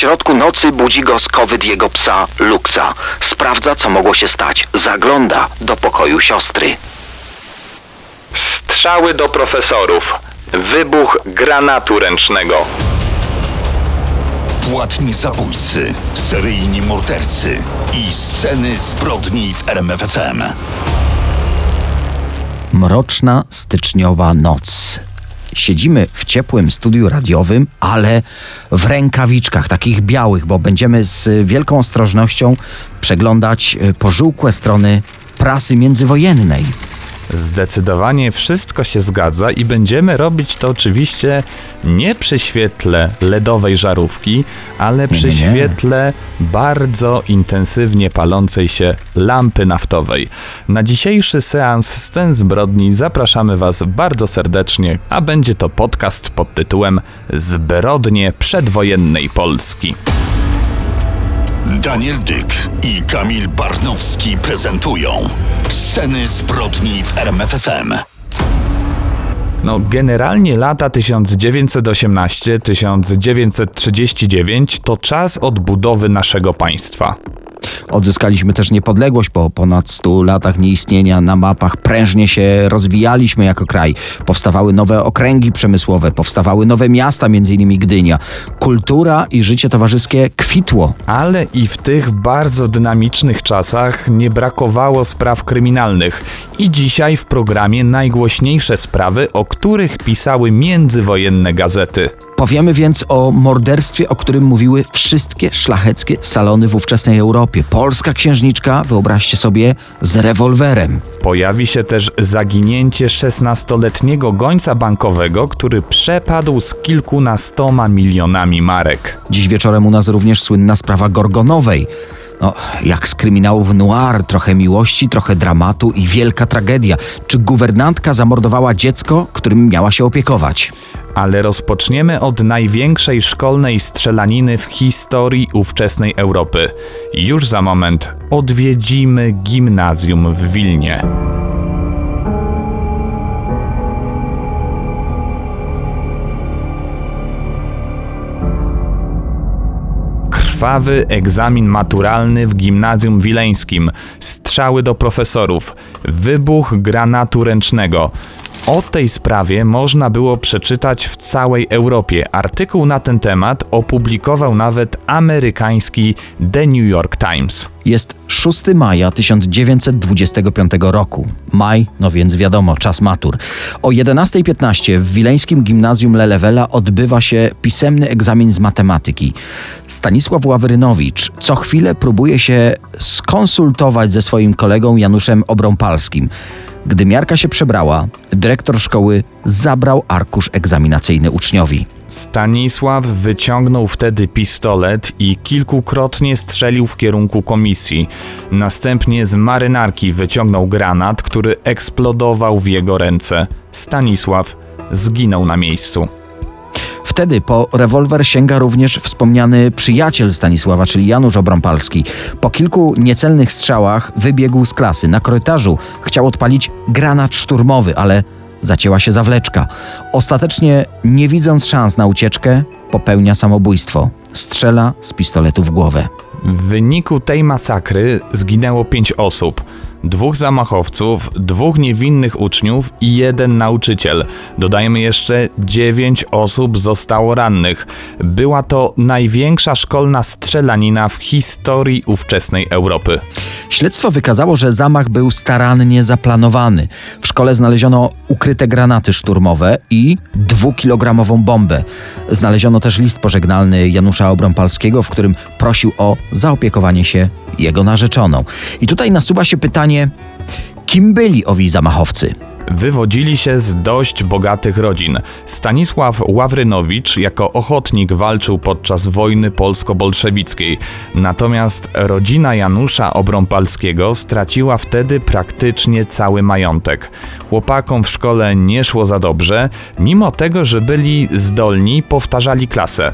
środku nocy budzi go skowyt jego psa Luxa. Sprawdza, co mogło się stać. Zagląda do pokoju siostry. Strzały do profesorów. Wybuch granatu ręcznego. Płatni zabójcy, seryjni mordercy i sceny zbrodni w RMFFM. Mroczna styczniowa noc. Siedzimy w ciepłym studiu radiowym, ale w rękawiczkach takich białych, bo będziemy z wielką ostrożnością przeglądać e, pożółkłe strony prasy międzywojennej. Zdecydowanie wszystko się zgadza i będziemy robić to oczywiście nie przy świetle LEDowej żarówki, ale przy nie, nie. świetle bardzo intensywnie palącej się lampy naftowej. Na dzisiejszy seans scen zbrodni zapraszamy Was bardzo serdecznie, a będzie to podcast pod tytułem Zbrodnie przedwojennej Polski. Daniel Dyk i Kamil Barnowski prezentują sceny zbrodni w RMFFM. No, generalnie lata 1918-1939 to czas odbudowy naszego państwa. Odzyskaliśmy też niepodległość po ponad 100 latach nieistnienia na mapach. Prężnie się rozwijaliśmy jako kraj. Powstawały nowe okręgi przemysłowe, powstawały nowe miasta, m.in. Gdynia. Kultura i życie towarzyskie kwitło. Ale i w tych bardzo dynamicznych czasach nie brakowało spraw kryminalnych. I dzisiaj w programie najgłośniejsze sprawy, o których pisały międzywojenne gazety. Powiemy więc o morderstwie, o którym mówiły wszystkie szlacheckie salony w ówczesnej Europie. Polska księżniczka, wyobraźcie sobie, z rewolwerem. Pojawi się też zaginięcie 16-letniego gońca bankowego, który przepadł z kilkunastoma milionami marek. Dziś wieczorem u nas również słynna sprawa Gorgonowej. No, jak z kryminałów noir, trochę miłości, trochę dramatu i wielka tragedia. Czy guwernantka zamordowała dziecko, którym miała się opiekować? Ale rozpoczniemy od największej szkolnej strzelaniny w historii ówczesnej Europy. Już za moment odwiedzimy gimnazjum w Wilnie. Krwawy egzamin maturalny w gimnazjum wileńskim, strzały do profesorów, wybuch granatu ręcznego. O tej sprawie można było przeczytać w całej Europie. Artykuł na ten temat opublikował nawet amerykański The New York Times. Jest 6 maja 1925 roku. Maj, no więc wiadomo, czas matur. O 11.15 w wileńskim gimnazjum Lelewela odbywa się pisemny egzamin z matematyki. Stanisław Ławrynowicz co chwilę próbuje się skonsultować ze swoim kolegą Januszem Obrąpalskim. Gdy miarka się przebrała, dyrektor szkoły zabrał arkusz egzaminacyjny uczniowi. Stanisław wyciągnął wtedy pistolet i kilkukrotnie strzelił w kierunku komisji. Następnie z marynarki wyciągnął granat, który eksplodował w jego ręce. Stanisław zginął na miejscu. Wtedy po rewolwer sięga również wspomniany przyjaciel Stanisława, czyli Janusz Obrąpalski. Po kilku niecelnych strzałach wybiegł z klasy. Na korytarzu chciał odpalić granat szturmowy, ale zacięła się zawleczka. Ostatecznie, nie widząc szans na ucieczkę, popełnia samobójstwo. Strzela z pistoletu w głowę. W wyniku tej masakry zginęło pięć osób. Dwóch zamachowców, dwóch niewinnych uczniów i jeden nauczyciel. Dodajmy jeszcze, dziewięć osób zostało rannych. Była to największa szkolna strzelanina w historii ówczesnej Europy. Śledztwo wykazało, że zamach był starannie zaplanowany. W szkole znaleziono ukryte granaty szturmowe i dwukilogramową bombę. Znaleziono też list pożegnalny Janusza Obrąpalskiego, w którym prosił o zaopiekowanie się jego narzeczoną. I tutaj nasuwa się pytanie, kim byli owi zamachowcy? Wywodzili się z dość bogatych rodzin. Stanisław Ławrynowicz jako ochotnik walczył podczas wojny polsko-bolszewickiej. Natomiast rodzina Janusza Obrąpalskiego straciła wtedy praktycznie cały majątek. Chłopakom w szkole nie szło za dobrze, mimo tego, że byli zdolni, powtarzali klasę.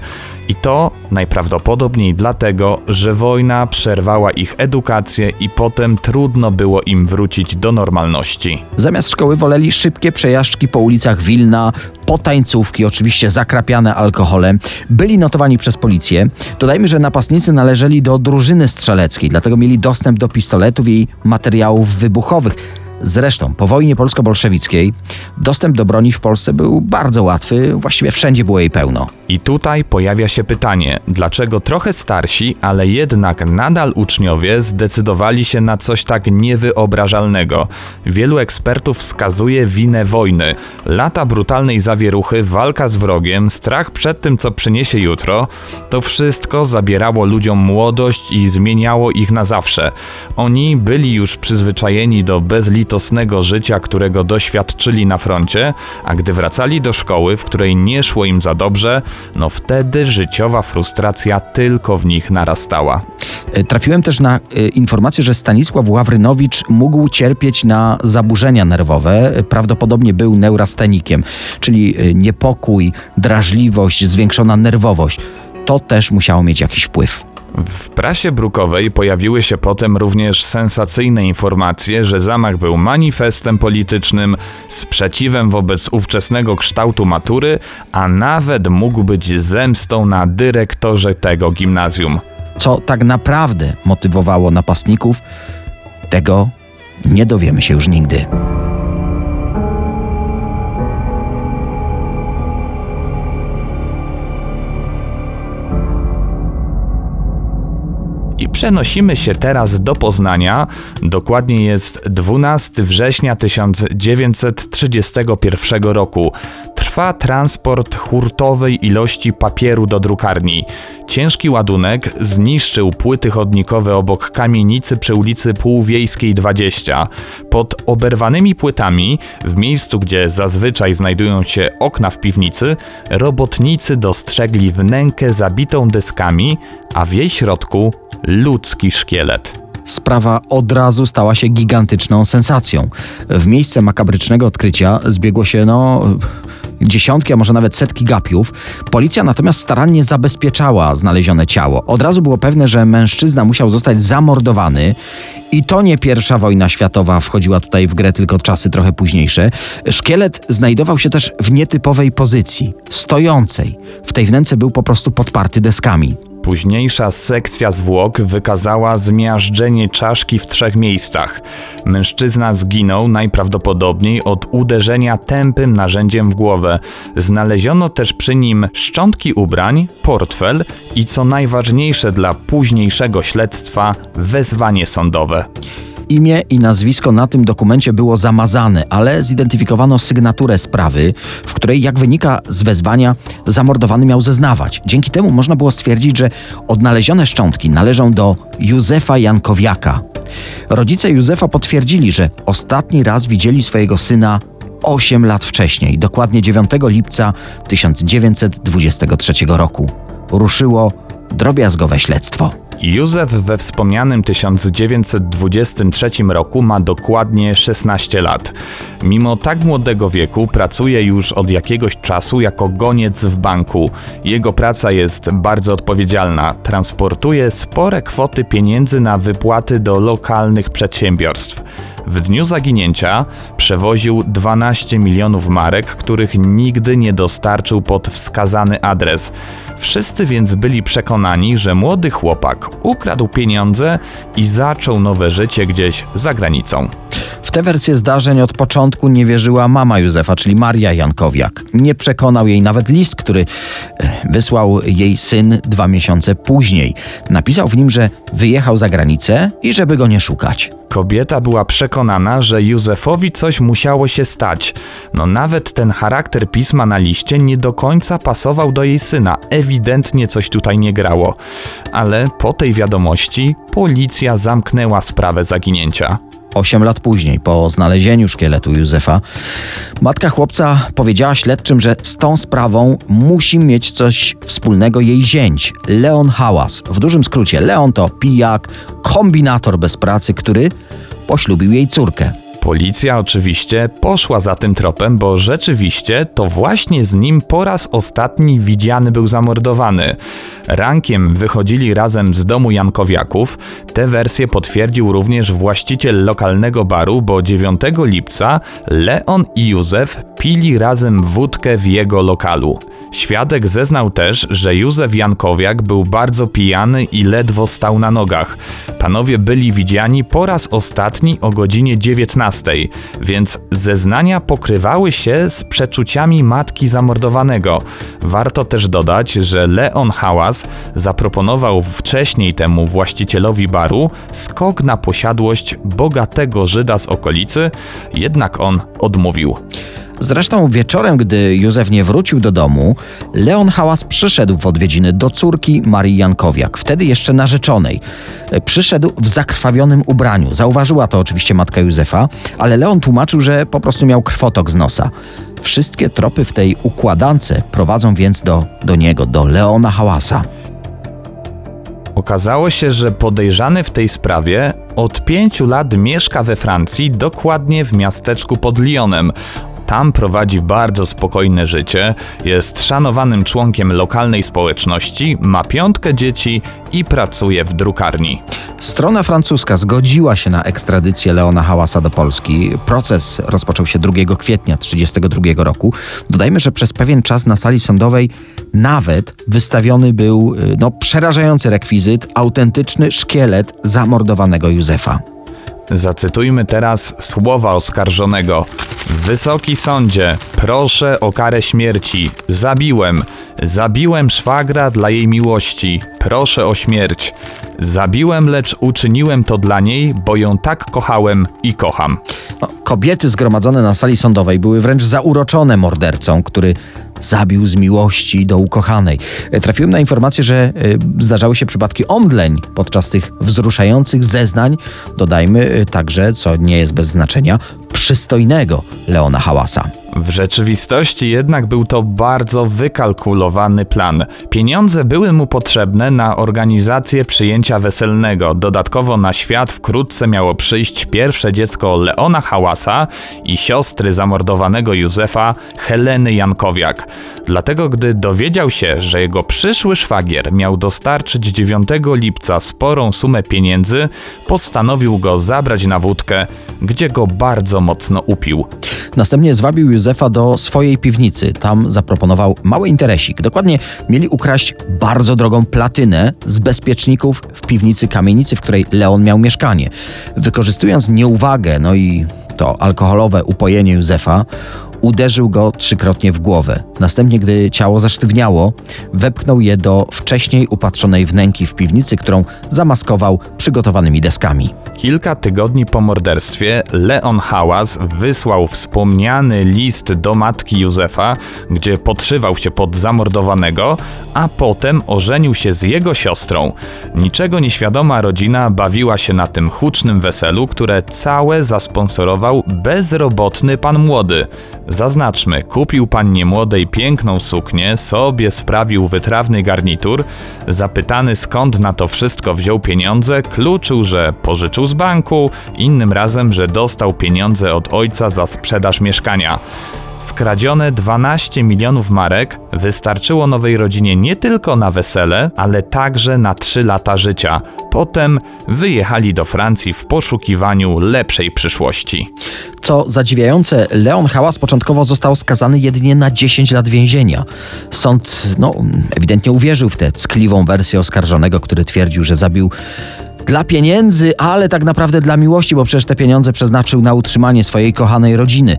I to najprawdopodobniej dlatego, że wojna przerwała ich edukację i potem trudno było im wrócić do normalności. Zamiast szkoły woleli szybkie przejażdżki po ulicach Wilna, potańcówki, oczywiście zakrapiane alkoholem. Byli notowani przez policję. Dodajmy, że napastnicy należeli do drużyny strzeleckiej, dlatego mieli dostęp do pistoletów i materiałów wybuchowych. Zresztą po wojnie polsko-bolszewickiej dostęp do broni w Polsce był bardzo łatwy, właściwie wszędzie było jej pełno. I tutaj pojawia się pytanie, dlaczego trochę starsi, ale jednak nadal uczniowie zdecydowali się na coś tak niewyobrażalnego. Wielu ekspertów wskazuje winę wojny. Lata brutalnej zawieruchy, walka z wrogiem, strach przed tym, co przyniesie jutro, to wszystko zabierało ludziom młodość i zmieniało ich na zawsze. Oni byli już przyzwyczajeni do bezlitosnego życia, którego doświadczyli na froncie, a gdy wracali do szkoły, w której nie szło im za dobrze, no wtedy życiowa frustracja tylko w nich narastała. E, Trafiłem też na e, informację, że Stanisław Ławrynowicz mógł cierpieć na zaburzenia nerwowe. E, Prawdopodobnie był neurastenikiem, czyli niepokój, drażliwość, zwiększona nerwowość. To też musiało mieć jakiś wpływ. W prasie brukowej pojawiły się potem również sensacyjne informacje, że zamach był manifestem politycznym, sprzeciwem wobec ówczesnego kształtu matury, a nawet mógł być zemstą na dyrektorze tego gimnazjum. Co tak naprawdę motywowało napastników, tego nie dowiemy się już nigdy. I przenosimy się teraz do Poznania. Dokładnie jest 12 września 1931 roku. Trwa transport hurtowej ilości papieru do drukarni. Ciężki ładunek zniszczył płyty chodnikowe obok kamienicy przy ulicy Półwiejskiej 20. Pod oberwanymi płytami, w miejscu gdzie zazwyczaj znajdują się okna w piwnicy, robotnicy dostrzegli wnękę zabitą deskami, a w jej środku ludzki szkielet. Sprawa od razu stała się gigantyczną sensacją. W miejsce makabrycznego odkrycia zbiegło się, no, dziesiątki, a może nawet setki gapiów. Policja natomiast starannie zabezpieczała znalezione ciało. Od razu było pewne, że mężczyzna musiał zostać zamordowany. I to nie pierwsza wojna światowa wchodziła tutaj w grę, tylko czasy trochę późniejsze. Szkielet znajdował się też w nietypowej pozycji, stojącej. W tej wnęce był po prostu podparty deskami. Późniejsza sekcja zwłok wykazała zmiażdżenie czaszki w trzech miejscach. Mężczyzna zginął najprawdopodobniej od uderzenia tępym narzędziem w głowę. Znaleziono też przy nim szczątki ubrań, portfel i co najważniejsze dla późniejszego śledztwa wezwanie sądowe. Imię i nazwisko na tym dokumencie było zamazane, ale zidentyfikowano sygnaturę sprawy, w której, jak wynika z wezwania, zamordowany miał zeznawać. Dzięki temu można było stwierdzić, że odnalezione szczątki należą do Józefa Jankowiaka. Rodzice Józefa potwierdzili, że ostatni raz widzieli swojego syna 8 lat wcześniej, dokładnie 9 lipca 1923 roku. Ruszyło drobiazgowe śledztwo. Józef we wspomnianym 1923 roku ma dokładnie 16 lat. Mimo tak młodego wieku pracuje już od jakiegoś czasu jako goniec w banku. Jego praca jest bardzo odpowiedzialna. Transportuje spore kwoty pieniędzy na wypłaty do lokalnych przedsiębiorstw. W dniu zaginięcia przewoził 12 milionów marek, których nigdy nie dostarczył pod wskazany adres. Wszyscy więc byli przekonani, że młody chłopak ukradł pieniądze i zaczął nowe życie gdzieś za granicą. W tę wersję zdarzeń od początku nie wierzyła mama Józefa, czyli Maria Jankowiak. Nie przekonał jej nawet list, który e, wysłał jej syn dwa miesiące później. Napisał w nim, że wyjechał za granicę i żeby go nie szukać. Kobieta była przekonana, że Józefowi coś musiało się stać. No nawet ten charakter pisma na liście nie do końca pasował do jej syna. Ewidentnie coś tutaj nie grało. Ale po tej wiadomości policja zamknęła sprawę zaginięcia. Osiem lat później, po znalezieniu szkieletu Józefa, matka chłopca powiedziała śledczym, że z tą sprawą musi mieć coś wspólnego jej zięć, Leon Hałas. W dużym skrócie, Leon to pijak, kombinator bez pracy, który poślubił jej córkę. Policja oczywiście poszła za tym tropem, bo rzeczywiście to właśnie z nim po raz ostatni widziany był zamordowany. Rankiem wychodzili razem z domu Jankowiaków. Tę wersję potwierdził również właściciel lokalnego baru, bo 9 lipca Leon i Józef pili razem wódkę w jego lokalu. Świadek zeznał też, że Józef Jankowiak był bardzo pijany i ledwo stał na nogach. Panowie byli widziani po raz ostatni o godzinie 19, więc zeznania pokrywały się z przeczuciami matki zamordowanego. Warto też dodać, że Leon Hałas zaproponował wcześniej temu właścicielowi baru skok na posiadłość bogatego Żyda z okolicy, jednak on odmówił. Zresztą wieczorem, gdy Józef nie wrócił do domu, Leon Hałas przyszedł w odwiedziny do córki Marii Jankowiak, wtedy jeszcze narzeczonej. Przyszedł w zakrwawionym ubraniu. Zauważyła to oczywiście matka Józefa, ale Leon tłumaczył, że po prostu miał krwotok z nosa. Wszystkie tropy w tej układance prowadzą więc do, do niego, do Leona Hałasa. Okazało się, że podejrzany w tej sprawie od pięciu lat mieszka we Francji, dokładnie w miasteczku pod Lyonem. Tam prowadzi bardzo spokojne życie, jest szanowanym członkiem lokalnej społeczności, ma piątkę dzieci i pracuje w drukarni. Strona francuska zgodziła się na ekstradycję Leona Hałasa do Polski. Proces rozpoczął się 2 kwietnia 1932 roku. Dodajmy, że przez pewien czas na sali sądowej nawet wystawiony był y, no, przerażający rekwizyt, autentyczny szkielet zamordowanego Józefa. Zacytujmy teraz słowa oskarżonego. Wysoki sądzie, proszę o karę śmierci. Zabiłem. Zabiłem szwagra dla jej miłości. Proszę o śmierć. Zabiłem, lecz uczyniłem to dla niej, bo ją tak kochałem i kocham. No, kobiety zgromadzone na sali sądowej były wręcz zauroczone mordercą, który zabił z miłości do ukochanej. E, trafiłem na informację, że y, zdarzały się przypadki omdleń podczas tych wzruszających zeznań. Dodajmy y, także, co nie jest bez znaczenia, przystojnego Leona Hałasa. W rzeczywistości jednak był to bardzo wykalkulowany plan. Pieniądze były mu potrzebne na organizację przyjęcia weselnego. Dodatkowo na świat wkrótce miało przyjść pierwsze dziecko Leona Hałasa i siostry zamordowanego Józefa Heleny Jankowiak. Dlatego gdy dowiedział się, że jego przyszły szwagier miał dostarczyć 9 lipca sporą sumę pieniędzy, postanowił go zabrać na wódkę, gdzie go bardzo mocno upił. Następnie zwabił Józefa do swojej piwnicy. Tam zaproponował mały interesik. Dokładnie mieli ukraść bardzo drogą platynę z bezpieczników w piwnicy kamienicy, w której Leon miał mieszkanie. Wykorzystując nieuwagę, no i to alkoholowe upojenie Józefa, uderzył go trzykrotnie w głowę. Następnie, gdy ciało zasztywniało, wepchnął je do wcześniej upatrzonej wnęki w piwnicy, którą zamaskował przygotowanymi deskami. Kilka tygodni po morderstwie Leon Hałas wysłał wspomniany list do matki Józefa, gdzie podszywał się pod zamordowanego, a potem ożenił się z jego siostrą. Niczego nieświadoma rodzina bawiła się na tym hucznym weselu, które całe zasponsorował bezrobotny pan młody. Zaznaczmy, kupił pannie młodej piękną suknię, sobie sprawił wytrawny garnitur. Zapytany skąd na to wszystko wziął pieniądze, kluczył, że pożyczył z banku, innym razem, że dostał pieniądze od ojca za sprzedaż mieszkania. Skradzione 12 milionów marek wystarczyło nowej rodzinie nie tylko na wesele, ale także na 3 lata życia. Potem wyjechali do Francji w poszukiwaniu lepszej przyszłości. Co zadziwiające, Leon Hałas początkowo został skazany jedynie na 10 lat więzienia. Sąd no, ewidentnie uwierzył w tę ckliwą wersję oskarżonego, który twierdził, że zabił dla pieniędzy, ale tak naprawdę dla miłości, bo przecież te pieniądze przeznaczył na utrzymanie swojej kochanej rodziny.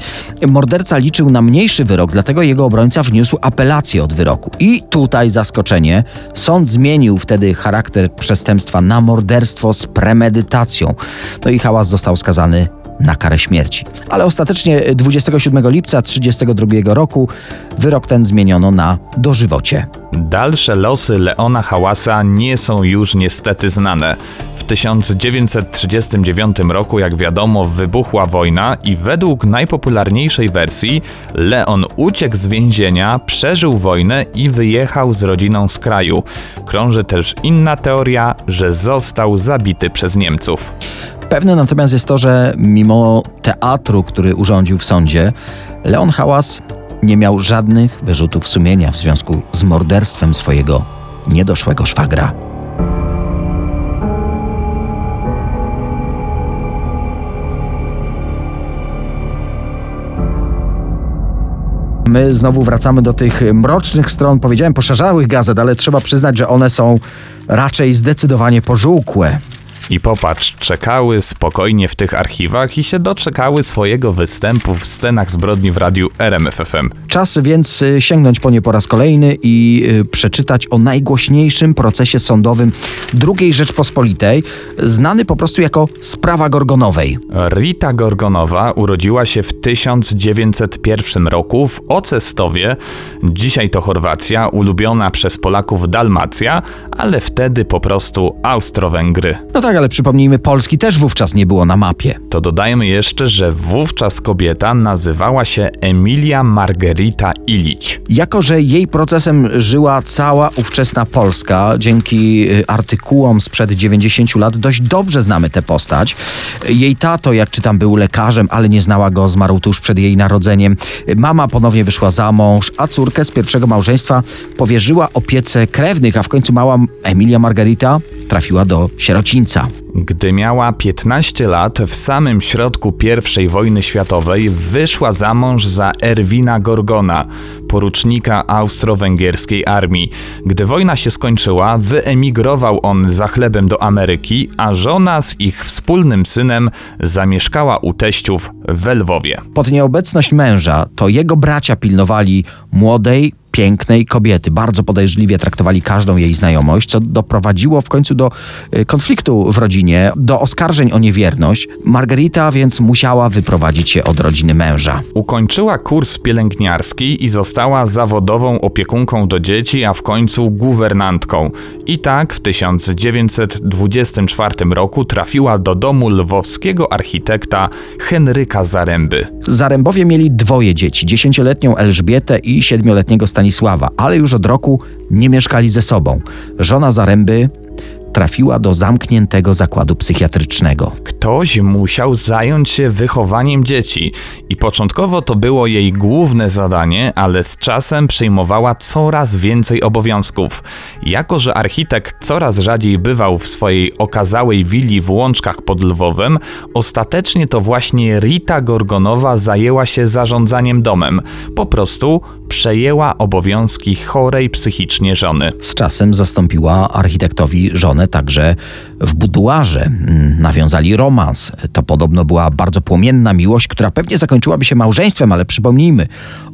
Morderca liczył na mniejszy wyrok, dlatego jego obrońca wniósł apelację od wyroku. I tutaj zaskoczenie. Sąd zmienił wtedy charakter przestępstwa na morderstwo z premedytacją. No i hałas został skazany na karę śmierci. Ale ostatecznie 27 lipca 1932 roku wyrok ten zmieniono na dożywocie. Dalsze losy Leona Hałasa nie są już niestety znane. W 1939 roku, jak wiadomo, wybuchła wojna i według najpopularniejszej wersji Leon uciekł z więzienia, przeżył wojnę i wyjechał z rodziną z kraju. Krąży też inna teoria, że został zabity przez Niemców. Pewne natomiast jest to, że mimo teatru, który urządził w sądzie, Leon Hałas nie miał żadnych wyrzutów sumienia w związku z morderstwem swojego niedoszłego szwagra. My znowu wracamy do tych mrocznych stron, powiedziałem poszarzałych gazet, ale trzeba przyznać, że one są raczej zdecydowanie pożółkłe. I popatrz, czekały spokojnie w tych archiwach i się doczekały swojego występu w scenach zbrodni w radiu RMFFM. Czas więc y, sięgnąć po nie po raz kolejny i y, przeczytać o najgłośniejszym procesie sądowym II Rzeczpospolitej, znany po prostu jako sprawa Gorgonowej. Rita Gorgonowa urodziła się w 1901 roku w Ocestowie. Dzisiaj to Chorwacja, ulubiona przez Polaków Dalmacja, ale wtedy po prostu Austro-Węgry. No tak, ale przypomnijmy, Polski też wówczas nie było na mapie. To dodajmy jeszcze, że wówczas kobieta nazywała się Emilia Margerita Ilić. Jako, że jej procesem żyła cała ówczesna Polska, dzięki y, artykułom sprzed 90 lat dość dobrze znamy tę postać. Jej tato, jak czytam, był lekarzem, ale nie znała go, zmarł tuż przed jej narodzeniem. Mama ponownie wyszła za mąż, a córkę z pierwszego małżeństwa powierzyła opiece krewnych, a w końcu mała Emilia Margarita trafiła do sierocińca. Gdy miała 15 lat, w samym środku I wojny światowej wyszła za mąż za Erwina Gorgona, porucznika austro-węgierskiej armii. Gdy wojna się skończyła, wyemigrował on za chlebem do Ameryki, a żona z ich wspólnym synem zamieszkała u teściów w Lwowie. Pod nieobecność męża to jego bracia pilnowali młodej, pięknej kobiety. Bardzo podejrzliwie traktowali każdą jej znajomość, co doprowadziło w końcu do y, konfliktu w rodzinie, do oskarżeń o niewierność. Margarita więc musiała wyprowadzić się od rodziny męża. Ukończyła kurs pielęgniarski i została zawodową opiekunką do dzieci, a w końcu guwernantką. I tak w 1924 roku trafiła do domu lwowskiego architekta Henryka Zaręby. Zarębowie mieli dwoje dzieci, dziesięcioletnią Elżbietę i siedmioletniego Stanisława, ale już od roku nie mieszkali ze sobą. Żona Zaręby trafiła do zamkniętego zakładu psychiatrycznego. Ktoś musiał zająć się wychowaniem dzieci i początkowo to było jej główne zadanie, ale z czasem przyjmowała coraz więcej obowiązków. Jako, że architekt coraz rzadziej bywał w swojej okazałej willi w Łączkach pod Lwowem, ostatecznie to właśnie Rita Gorgonowa zajęła się zarządzaniem domem. Po prostu przejęła obowiązki chorej psychicznie żony. Z czasem zastąpiła architektowi żonę także w buduarze. Mm, Nawiązali romans. To podobno była bardzo płomienna miłość, która pewnie zakończyłaby się małżeństwem, ale przypomnijmy,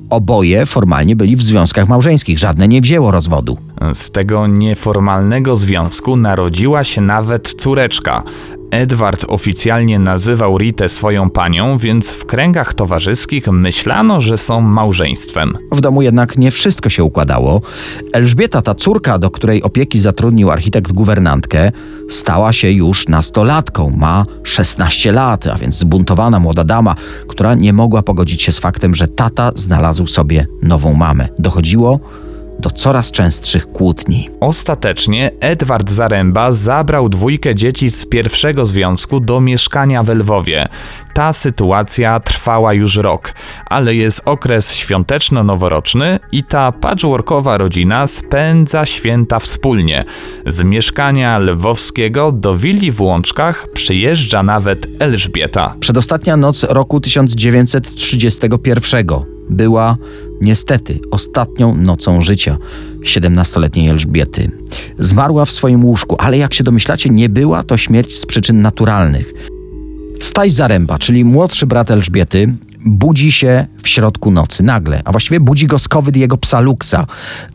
oboje formalnie byli w związkach małżeńskich. Żadne nie wzięło rozwodu. Z tego nieformalnego związku narodziła się nawet córeczka. Edward oficjalnie nazywał Ritę swoją panią, więc w kręgach towarzyskich myślano, że są małżeństwem. W domu jednak nie wszystko się układało. Elżbieta, ta córka, do której opieki zatrudnił architekt guwernantkę, stała się już nastolatką. Ma 16 lat, a więc zbuntowana młoda dama, która nie mogła pogodzić się z faktem, że tata znalazł sobie nową mamę. Dochodziło do coraz częstszych kłótni. Ostatecznie Edward Zaręba zabrał dwójkę dzieci z pierwszego związku do mieszkania w Lwowie. Ta sytuacja trwała już rok, ale jest okres świąteczno-noworoczny i ta patchworkowa rodzina spędza święta wspólnie. Z mieszkania lwowskiego do willi w Łączkach przyjeżdża nawet Elżbieta. Przedostatnia noc roku 1931 była niestety ostatnią nocą życia 17-letniej Elżbiety. Zmarła w swoim łóżku, ale jak się domyślacie, nie była to śmierć z przyczyn naturalnych. Staś Zaręba, czyli młodszy brat Elżbiety, budzi się w środku nocy nagle, a właściwie budzi go skowyt jego psa Luxa.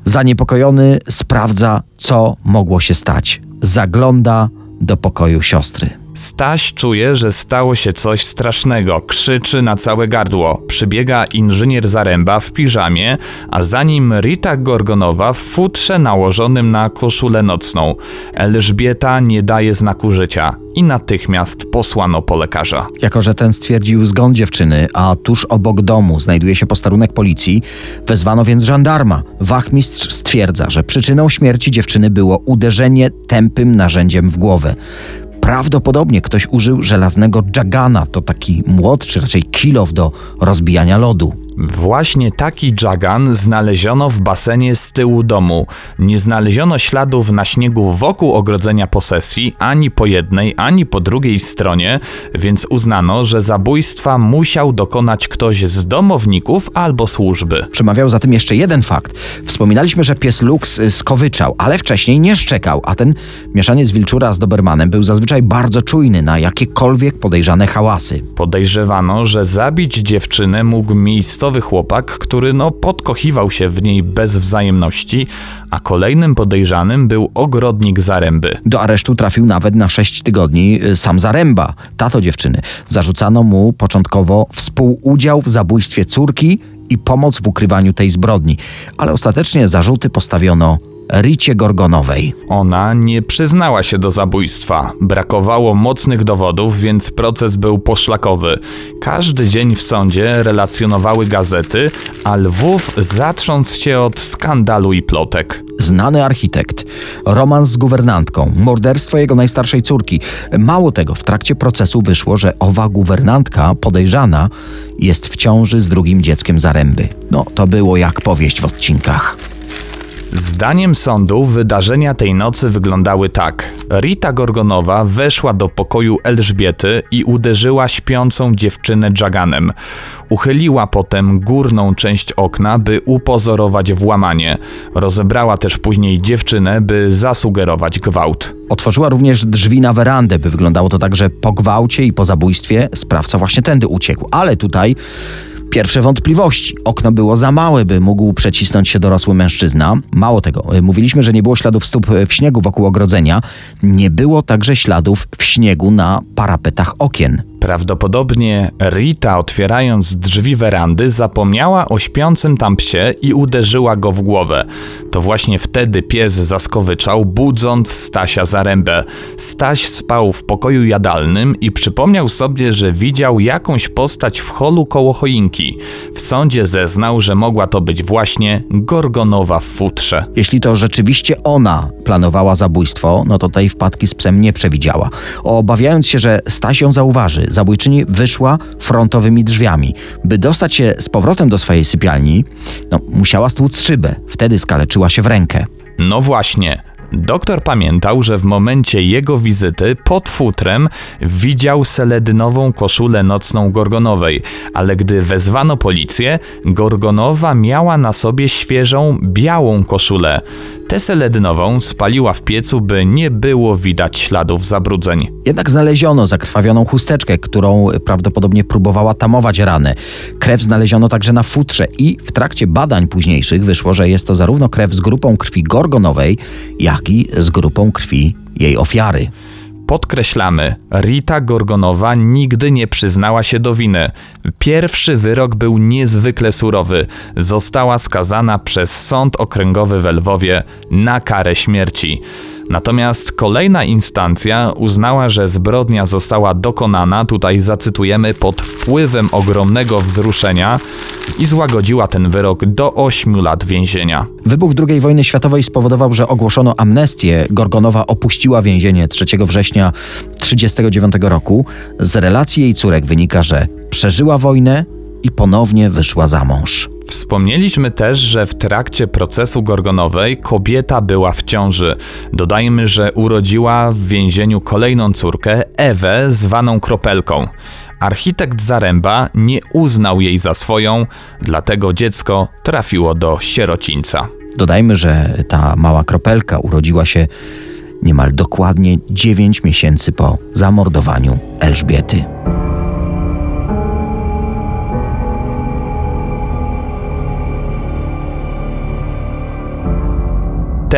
Zaniepokojony sprawdza, co mogło się stać. Zagląda do pokoju siostry. Staś czuje, że stało się coś strasznego, krzyczy na całe gardło. Przybiega inżynier Zaręba w piżamie, a za nim Rita Gorgonowa w futrze nałożonym na koszulę nocną. Elżbieta nie daje znaku życia i natychmiast posłano po lekarza. Jako, że ten stwierdził zgon dziewczyny, a tuż obok domu znajduje się posterunek policji, wezwano więc żandarma. Wachmistrz stwierdza, że przyczyną śmierci dziewczyny było uderzenie tępym narzędziem w głowę. Prawdopodobnie ktoś użył żelaznego jagana, to taki młot, czy raczej kilow do rozbijania lodu. Właśnie taki dżagan znaleziono w basenie z tyłu domu. Nie znaleziono śladów na śniegu wokół ogrodzenia posesji, ani po jednej, ani po drugiej stronie, więc uznano, że zabójstwa musiał dokonać ktoś z domowników albo służby. Przemawiał za tym jeszcze jeden fakt. Wspominaliśmy, że pies Lux skowyczał, ale wcześniej nie szczekał, a ten mieszaniec wilczura z Dobermanem był zazwyczaj bardzo czujny na jakiekolwiek podejrzane hałasy. Podejrzewano, że zabić dziewczynę mógł miejscowy chłopak, który no podkochiwał się w niej bez wzajemności, a kolejnym podejrzanym był ogrodnik Zaręby. Do aresztu trafił nawet na 6 tygodni y, sam Zaręba, tato dziewczyny. Zarzucano mu początkowo współudział w zabójstwie córki i pomoc w ukrywaniu tej zbrodni, ale ostatecznie zarzuty postawiono Ricie Gorgonowej. Ona nie przyznała się do zabójstwa. Brakowało mocnych dowodów, więc proces był poszlakowy. Każdy dzień w sądzie relacjonowały gazety, a Lwów zatrząc się od skandalu i plotek. Znany architekt, romans z guwernantką, morderstwo jego najstarszej córki. Mało tego, w trakcie procesu wyszło, że owa guwernantka podejrzana jest w ciąży z drugim dzieckiem Zaręby. No, to było jak powieść w odcinkach. Zdaniem sądu wydarzenia tej nocy wyglądały tak. Rita Gorgonowa weszła do pokoju Elżbiety i uderzyła śpiącą dziewczynę dżaganem. Uchyliła potem górną część okna, by upozorować włamanie. Rozebrała też później dziewczynę, by zasugerować gwałt. Otworzyła również drzwi na werandę, by wyglądało to tak, że po gwałcie i po zabójstwie sprawca właśnie tędy uciekł. Ale tutaj pierwsze wątpliwości. Okno było za małe, by mógł przecisnąć się dorosły mężczyzna. Mało tego, y, mówiliśmy, że nie było śladów stóp y, w śniegu wokół ogrodzenia. Nie było także śladów w śniegu na parapetach okien. Prawdopodobnie Rita, otwierając drzwi werandy, zapomniała o śpiącym tam psie i uderzyła go w głowę. To właśnie wtedy pies zaskowyczał, budząc Stasia Zarębę. Staś spał w pokoju jadalnym i przypomniał sobie, że widział jakąś postać w holu koło choinki. W sądzie zeznał, że mogła to być właśnie Gorgonowa w futrze. Jeśli to rzeczywiście ona planowała zabójstwo, no to tej wpadki z psem nie przewidziała. Obawiając się, że Staś ją zauważy, zabójczyni wyszła frontowymi drzwiami. By dostać się z powrotem do swojej sypialni, no, musiała stłuc szybę. Wtedy skaleczyła się w rękę. No właśnie. Doktor pamiętał, że w momencie jego wizyty pod futrem widział seledynową koszulę nocną Gorgonowej, ale gdy wezwano policję, Gorgonowa miała na sobie świeżą, białą koszulę. Tę seledynową spaliła w piecu, by nie było widać śladów zabrudzeń. Jednak znaleziono zakrwawioną chusteczkę, którą prawdopodobnie próbowała tamować rany. Krew znaleziono także na futrze i w trakcie badań późniejszych wyszło, że jest to zarówno krew z grupą krwi gorgonowej, jak i z grupą krwi jej ofiary. Podkreślamy, Rita Gorgonowa nigdy nie przyznała się do winy. Pierwszy wyrok był niezwykle surowy. Została skazana przez Sąd Okręgowy w Lwowie na karę śmierci. Natomiast kolejna instancja uznała, że zbrodnia została dokonana, tutaj zacytujemy, pod wpływem ogromnego wzruszenia i złagodziła ten wyrok do 8 lat więzienia. Wybuch II wojny światowej spowodował, że ogłoszono amnestię. Gorgonowa opuściła więzienie 3 września 1939 roku. Z relacji jej córek wynika, że przeżyła wojnę i ponownie wyszła za mąż. Wspomnieliśmy też, że w trakcie procesu Gorgonowej kobieta była w ciąży. Dodajmy, że urodziła w więzieniu kolejną córkę, Ewę, zwaną Kropelką. Architekt Zaręba nie uznał jej za swoją, dlatego dziecko trafiło do sierocińca. Dodajmy, że ta mała kropelka urodziła się niemal dokładnie 9 miesięcy po zamordowaniu Elżbiety.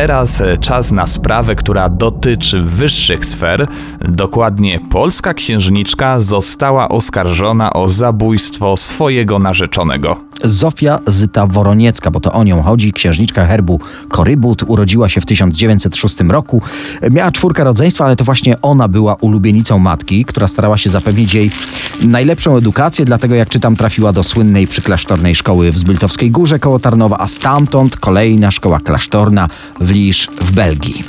Teraz e, czas na sprawę, która dotyczy wyższych sfer. Dokładnie polska księżniczka została oskarżona o zabójstwo swojego narzeczonego. Zofia Zyta Woroniecka, bo to o nią chodzi, księżniczka herbu Korybut, urodziła się w 1906 roku. Miała czwórkę rodzeństwa, ale to właśnie ona była ulubienicą matki, która starała się zapewnić jej najlepszą edukację, dlatego jak czytam trafiła do słynnej przyklasztornej szkoły w Zbyltowskiej Górze koło Tarnowa, a stamtąd kolejna szkoła klasztorna w Lisz w Belgii.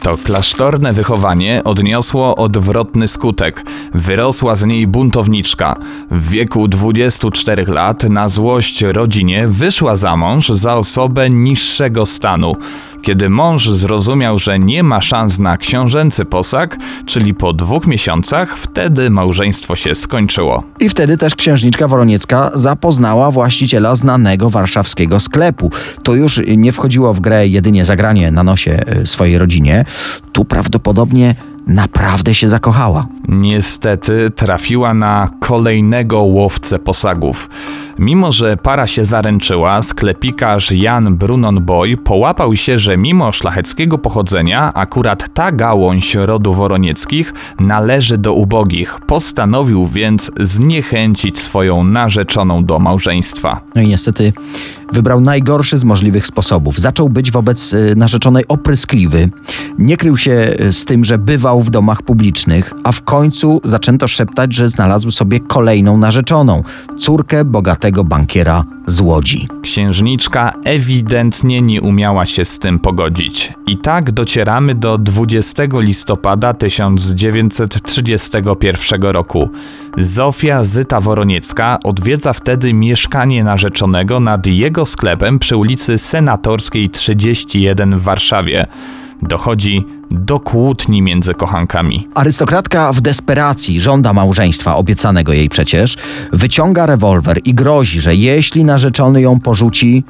To klasztorne wychowanie odniosło odwrotny skutek. Wyrosła z niej buntowniczka. W wieku 24 lat na złość rodzinie wyszła za mąż za osobę niższego stanu. Kiedy mąż zrozumiał, że nie ma szans na książęcy posag, czyli po dwóch miesiącach, wtedy małżeństwo się skończyło. I wtedy też księżniczka Woroniecka zapoznała właściciela znanego warszawskiego sklepu. To już nie wchodziło w grę jedynie zagranie na nosie e, swojej rodzinie. Tu prawdopodobnie naprawdę się zakochała. Niestety trafiła na kolejnego łowcę posagów. Mimo, że para się zaręczyła, sklepikarz Jan Brunon Boy połapał się, że mimo szlacheckiego pochodzenia, akurat ta gałąź rodu woronieckich należy do ubogich. Postanowił więc zniechęcić swoją narzeczoną do małżeństwa. No i niestety wybrał najgorszy z możliwych sposobów. Zaczął być wobec y, narzeczonej opryskliwy. Nie krył się y, z tym, że bywał w domach publicznych, a w końcu zaczęto szeptać, że znalazł sobie kolejną narzeczoną, córkę bogatego bankiera z Łodzi. Księżniczka ewidentnie nie umiała się z tym pogodzić. I tak docieramy do 20 listopada 1931 roku. Zofia Zyta Woroniecka odwiedza wtedy mieszkanie narzeczonego nad jego sklepem przy ulicy Senatorskiej 31 w Warszawie. Dochodzi do kłótni między kochankami. Arystokratka w desperacji żąda małżeństwa, obiecanego jej przecież, wyciąga rewolwer i grozi, że jeśli narzeczony ją porzuci,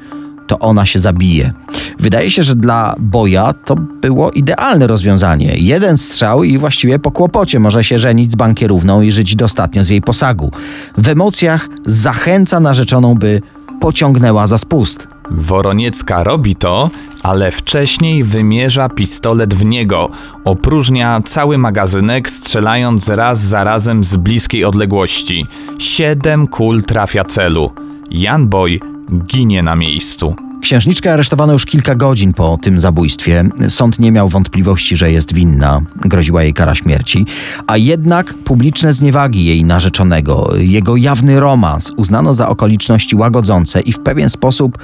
to ona się zabije. Wydaje się, że dla Boja to było idealne rozwiązanie. Jeden strzał i właściwie po kłopocie może się żenić z bankierówną i żyć dostatnio z jej posagu. W emocjach zachęca narzeczoną, by pociągnęła za spust. Woroniecka robi to, ale wcześniej wymierza pistolet w niego, opróżnia cały magazynek, strzelając raz za razem z bliskiej odległości. Siedem kul trafia celu. Jan Boy ginie na miejscu. Księżniczkę aresztowano już kilka godzin po tym zabójstwie. Sąd nie miał wątpliwości, że jest winna. Groziła jej kara śmierci. A jednak publiczne zniewagi jej narzeczonego, jego jawny romans uznano za okoliczności łagodzące i w pewien sposób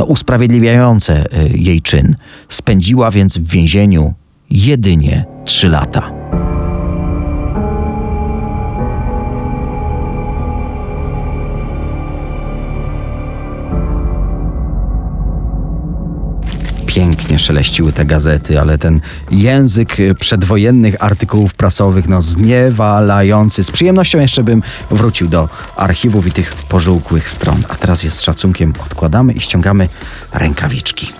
no, usprawiedliwiające y, jej czyn. Spędziła więc w więzieniu jedynie trzy lata. Pięknie szeleściły te gazety, ale ten język y, przedwojennych artykułów prasowych, no zniewalający. Z przyjemnością jeszcze bym wrócił do archiwów i tych pożółkłych stron. A teraz jest z szacunkiem odkładamy i ściągamy rękawiczki.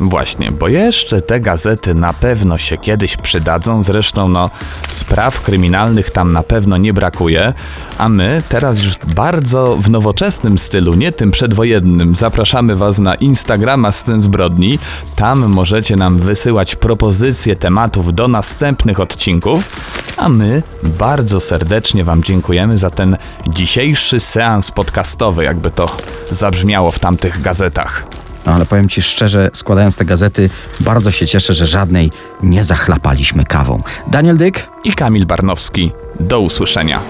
Właśnie, bo jeszcze te gazety na pewno się kiedyś przydadzą, zresztą no spraw kryminalnych tam na pewno nie brakuje, a my teraz już bardzo w nowoczesnym stylu, nie tym przedwojennym, zapraszamy Was na Instagrama Scen Zbrodni, tam możecie nam wysyłać propozycje tematów do następnych odcinków, a my bardzo serdecznie Wam dziękujemy za ten dzisiejszy seans podcastowy, jakby to zabrzmiało w tamtych gazetach. No ale powiem Ci szczerze, składając te gazety, bardzo się cieszę, że żadnej nie zachlapaliśmy kawą. Daniel Dyk, I Kamil Barnowski. Do usłyszenia.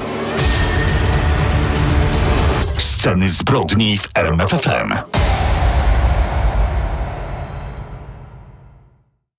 Sceny zbrodni w RMFFM.